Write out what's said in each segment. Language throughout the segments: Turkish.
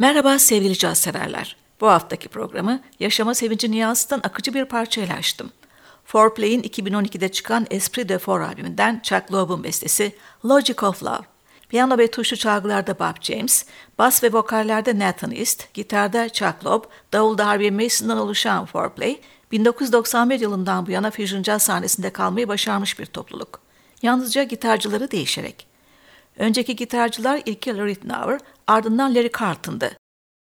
Merhaba sevgili caz severler. Bu haftaki programı Yaşama Sevinci Niyaz'dan akıcı bir parçayla açtım. Foreplay'in 2012'de çıkan Esprit de Four albümünden Chuck Loeb'un bestesi Logic of Love. Piyano ve tuşlu çalgılarda Bob James, bas ve vokallerde Nathan East, gitarda Chuck Loeb, davulda Harvey Mason'dan oluşan Foreplay, 1991 yılından bu yana Fusion Jazz sahnesinde kalmayı başarmış bir topluluk. Yalnızca gitarcıları değişerek. Önceki gitarcılar ilki Larry Ritenour, ardından Larry Carlton'dı.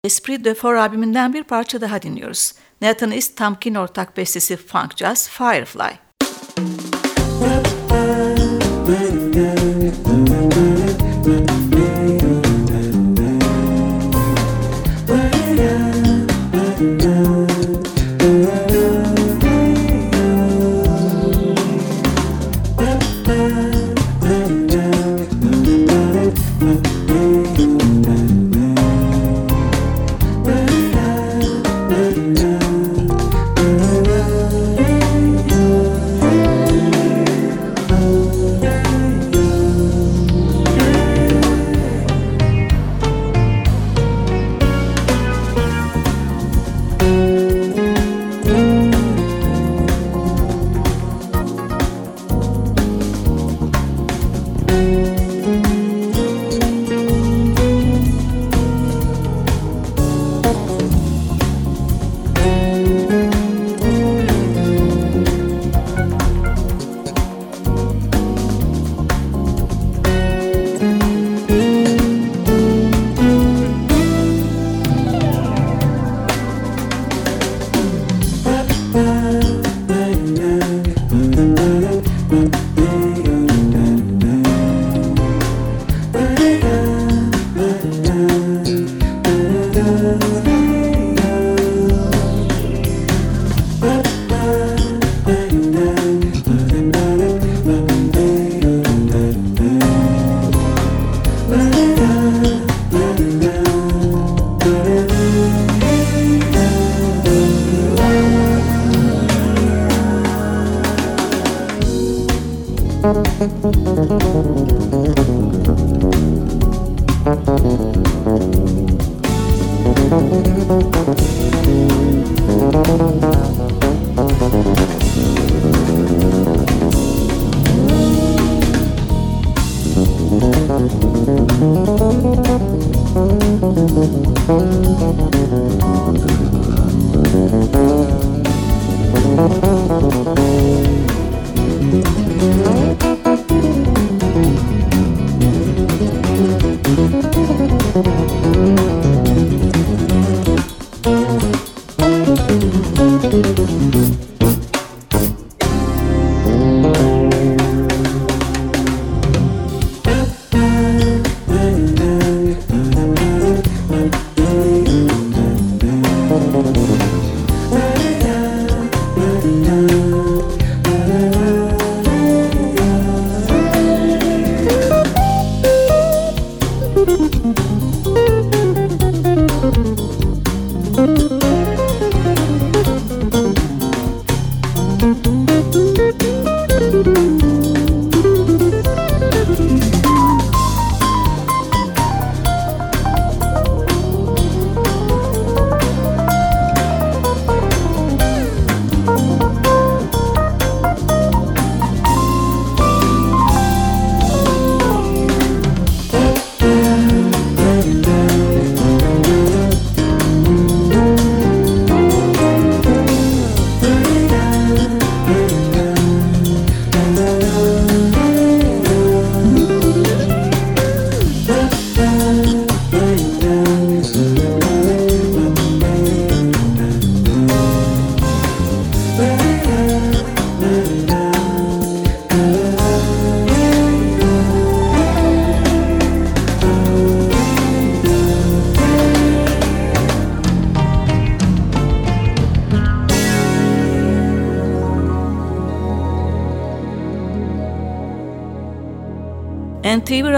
Esprit de Four albümünden bir parça daha dinliyoruz. Nathan East Tamkin ortak bestesi Funk Jazz Firefly. NTV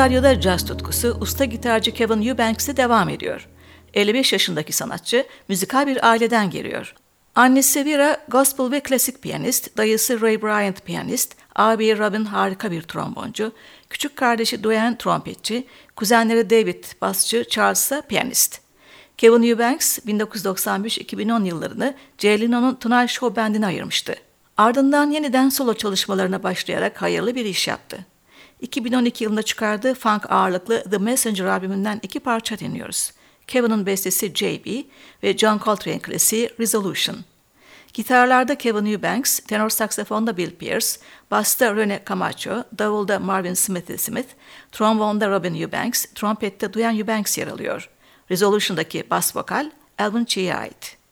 Radyo'da caz tutkusu usta gitarcı Kevin Eubanks'e devam ediyor. 55 yaşındaki sanatçı müzikal bir aileden geliyor. Annesi Vera gospel ve klasik piyanist, dayısı Ray Bryant piyanist, abi Robin harika bir tromboncu, küçük kardeşi Duane trompetçi, kuzenleri David basçı, Charles ise piyanist. Kevin Eubanks 1995-2010 yıllarını Jay Leno'nun Tonight Show bandine ayırmıştı. Ardından yeniden solo çalışmalarına başlayarak hayırlı bir iş yaptı. 2012 yılında çıkardığı funk ağırlıklı The Messenger albümünden iki parça dinliyoruz. Kevin'in bestesi JB ve John Coltrane klasiği Resolution. Gitarlarda Kevin Eubanks, tenor saksafonda Bill Pierce, basta Rene Camacho, davulda Marvin Smith Smith, trombonda Robin Eubanks, trompette Duane Eubanks yer alıyor. Resolution'daki bas vokal Alvin Chee'ye ait.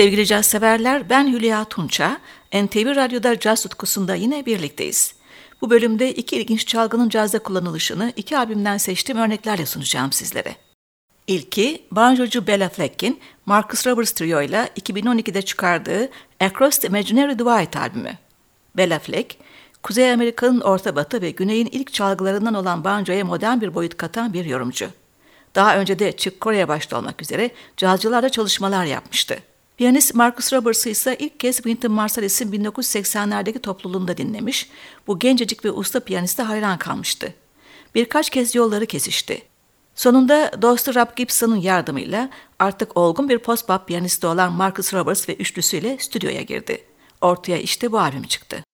Sevgili caz severler, ben Hülya Tunça. NTV Radyo'da caz tutkusunda yine birlikteyiz. Bu bölümde iki ilginç çalgının cazda kullanılışını iki albümden seçtiğim örneklerle sunacağım sizlere. İlki, banjocu Bella Fleck'in Marcus Roberts Trio ile 2012'de çıkardığı Across the Imaginary Divide albümü. Bella Fleck, Kuzey Amerika'nın Orta Batı ve Güney'in ilk çalgılarından olan banjoya modern bir boyut katan bir yorumcu. Daha önce de Chick Corea başta olmak üzere cazcılarla çalışmalar yapmıştı. Piyanist Marcus Roberts'ı ise ilk kez Wynton Marsalis'in 1980'lerdeki topluluğunda dinlemiş, bu gencecik ve usta piyaniste hayran kalmıştı. Birkaç kez yolları kesişti. Sonunda dostu Rob Gibson'ın yardımıyla artık olgun bir post-bop piyanisti olan Marcus Roberts ve üçlüsüyle stüdyoya girdi. Ortaya işte bu albüm çıktı.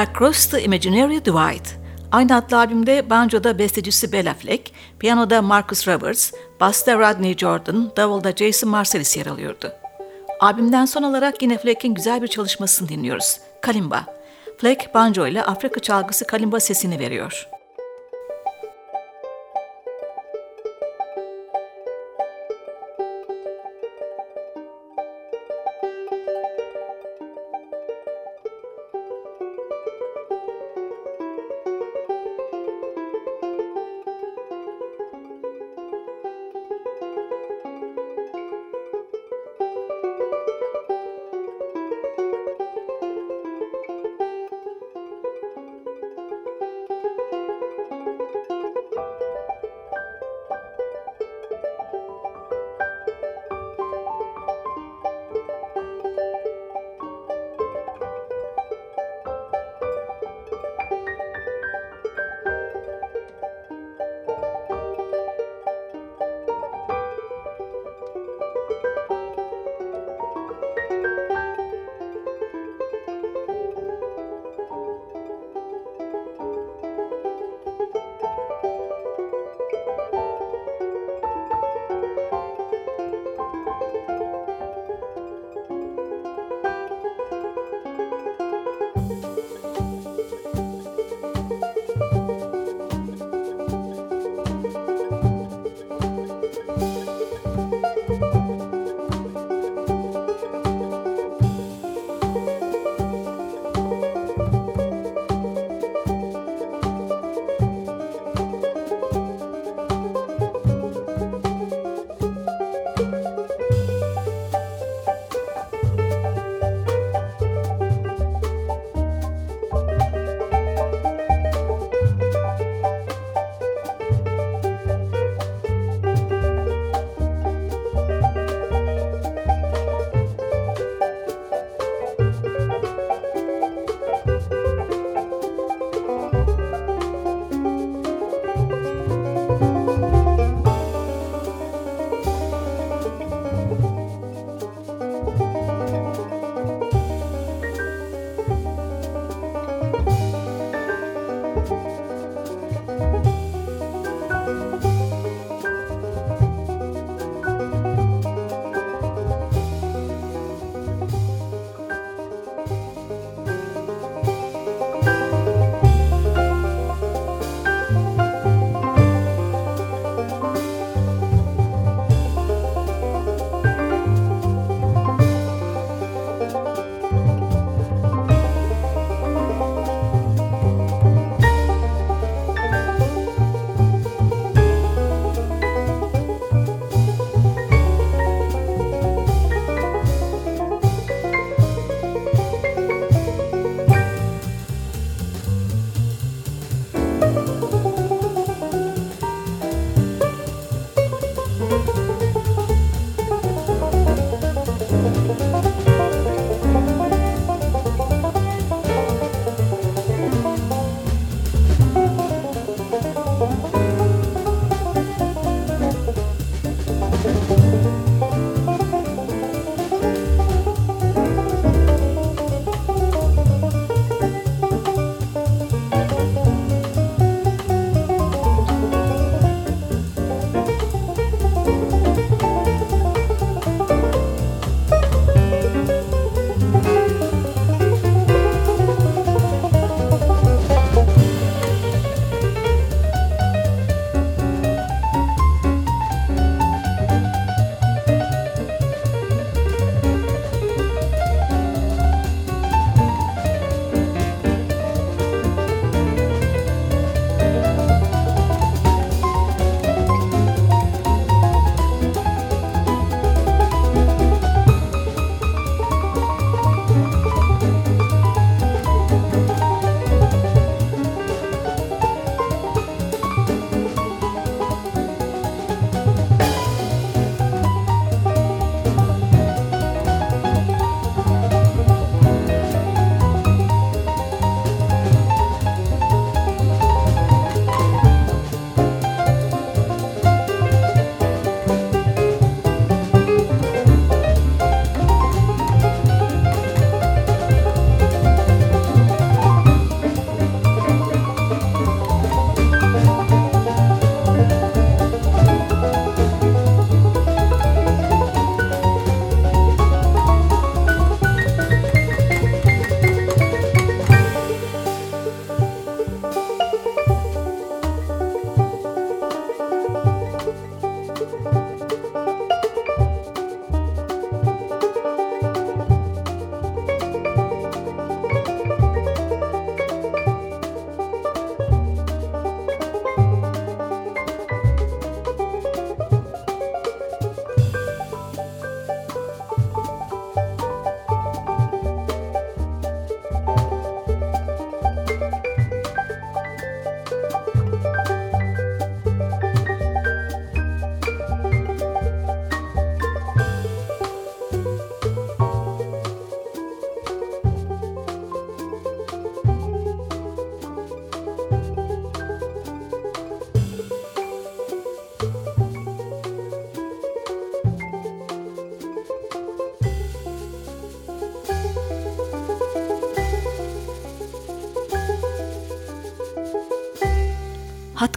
Across the Imaginary Divide. Aynı adlı albümde banjoda bestecisi Bella Fleck, piyanoda Marcus Roberts, basta Rodney Jordan, davulda Jason Marsalis yer alıyordu. Albümden son olarak yine Fleck'in güzel bir çalışmasını dinliyoruz. Kalimba. Fleck banjo ile Afrika çalgısı kalimba sesini veriyor.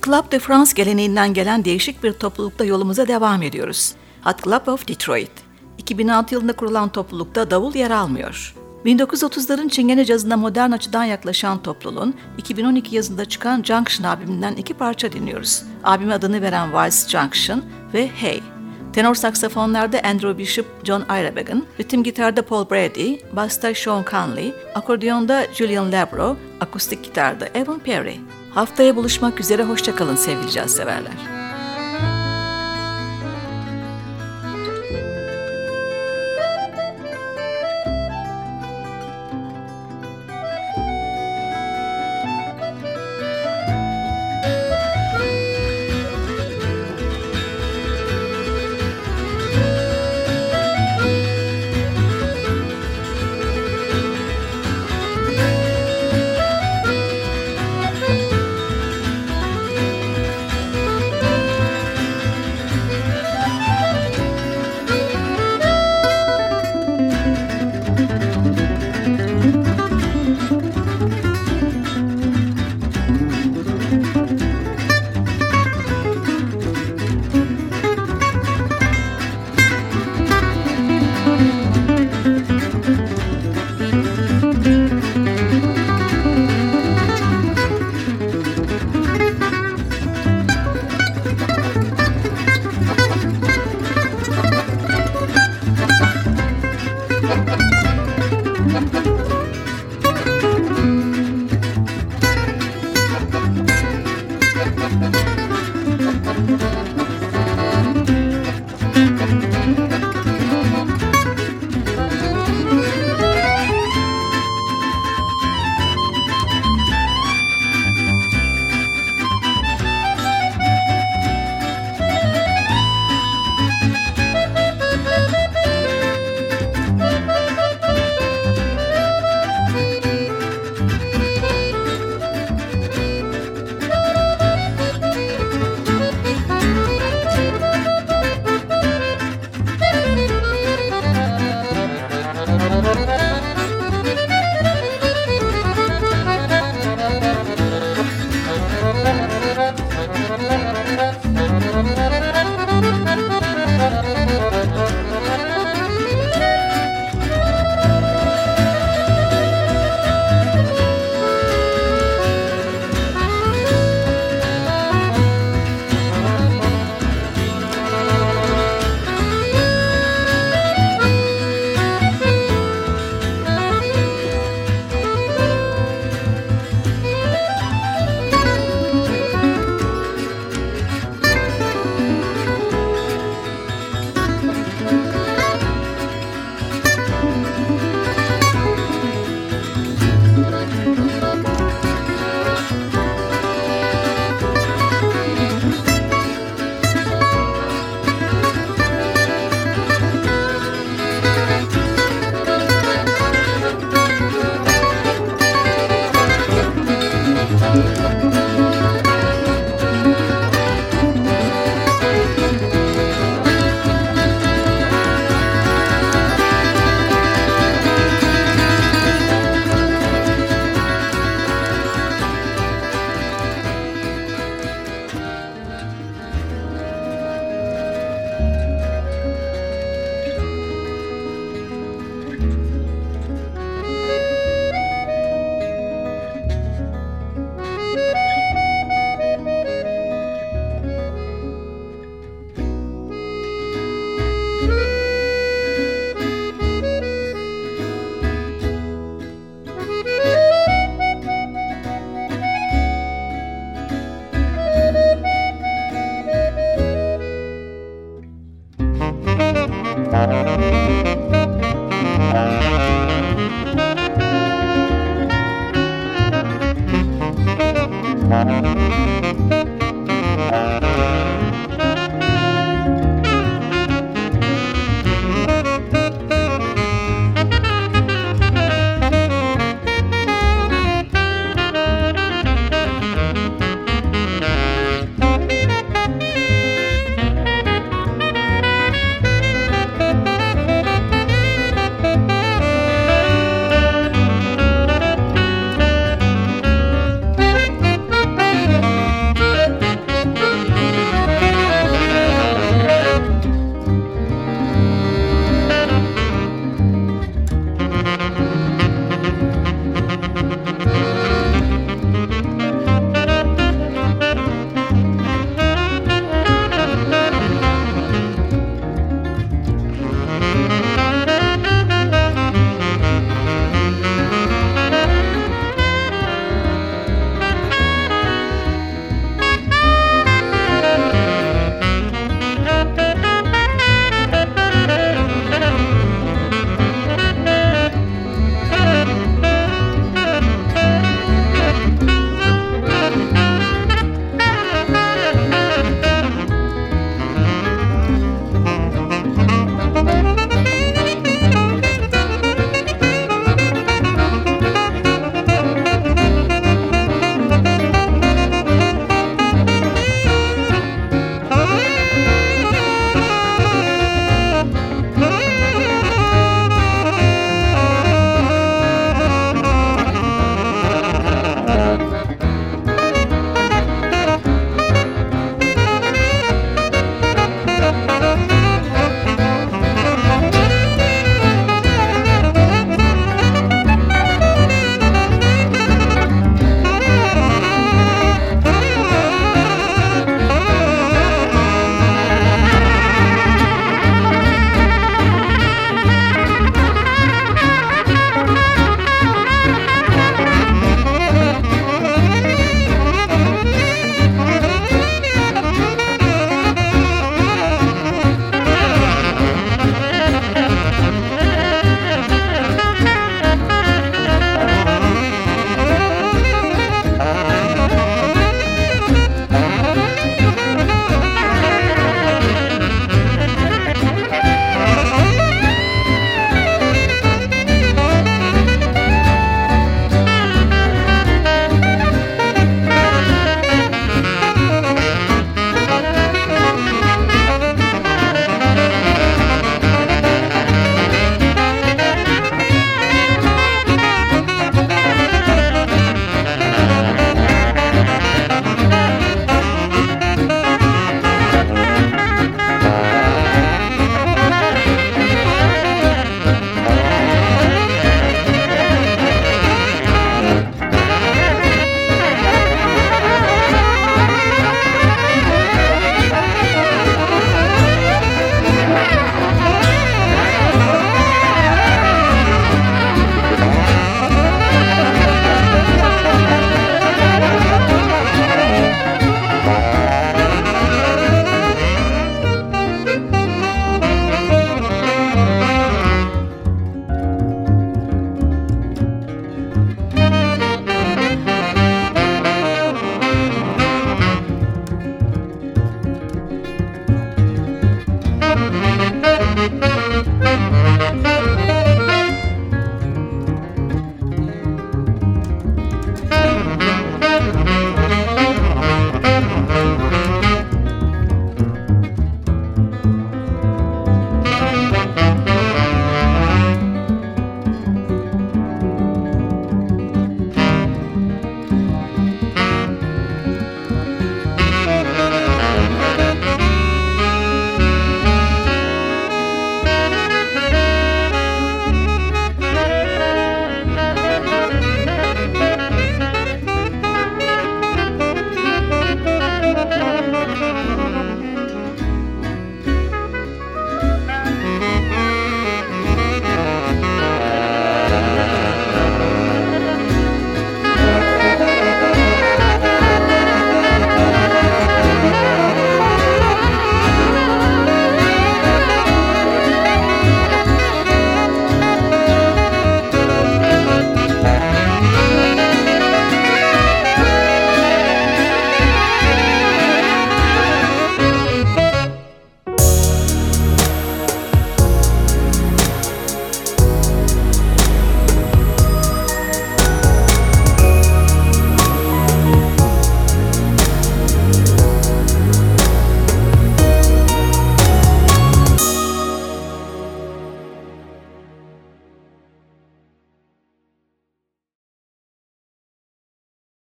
Club de France geleneğinden gelen değişik bir toplulukta yolumuza devam ediyoruz. Hot Club of Detroit. 2006 yılında kurulan toplulukta davul yer almıyor. 1930'ların Çingene cazına modern açıdan yaklaşan topluluğun 2012 yazında çıkan Junction albümünden iki parça dinliyoruz. Albüme adını veren Vals Junction ve Hey. Tenor saksafonlarda Andrew Bishop, John Irabegan, ritim gitarda Paul Brady, basta Sean Conley, akordiyonda Julian Labro, akustik gitarda Evan Perry. Haftaya buluşmak üzere hoşçakalın sevgili caz severler. Thank you.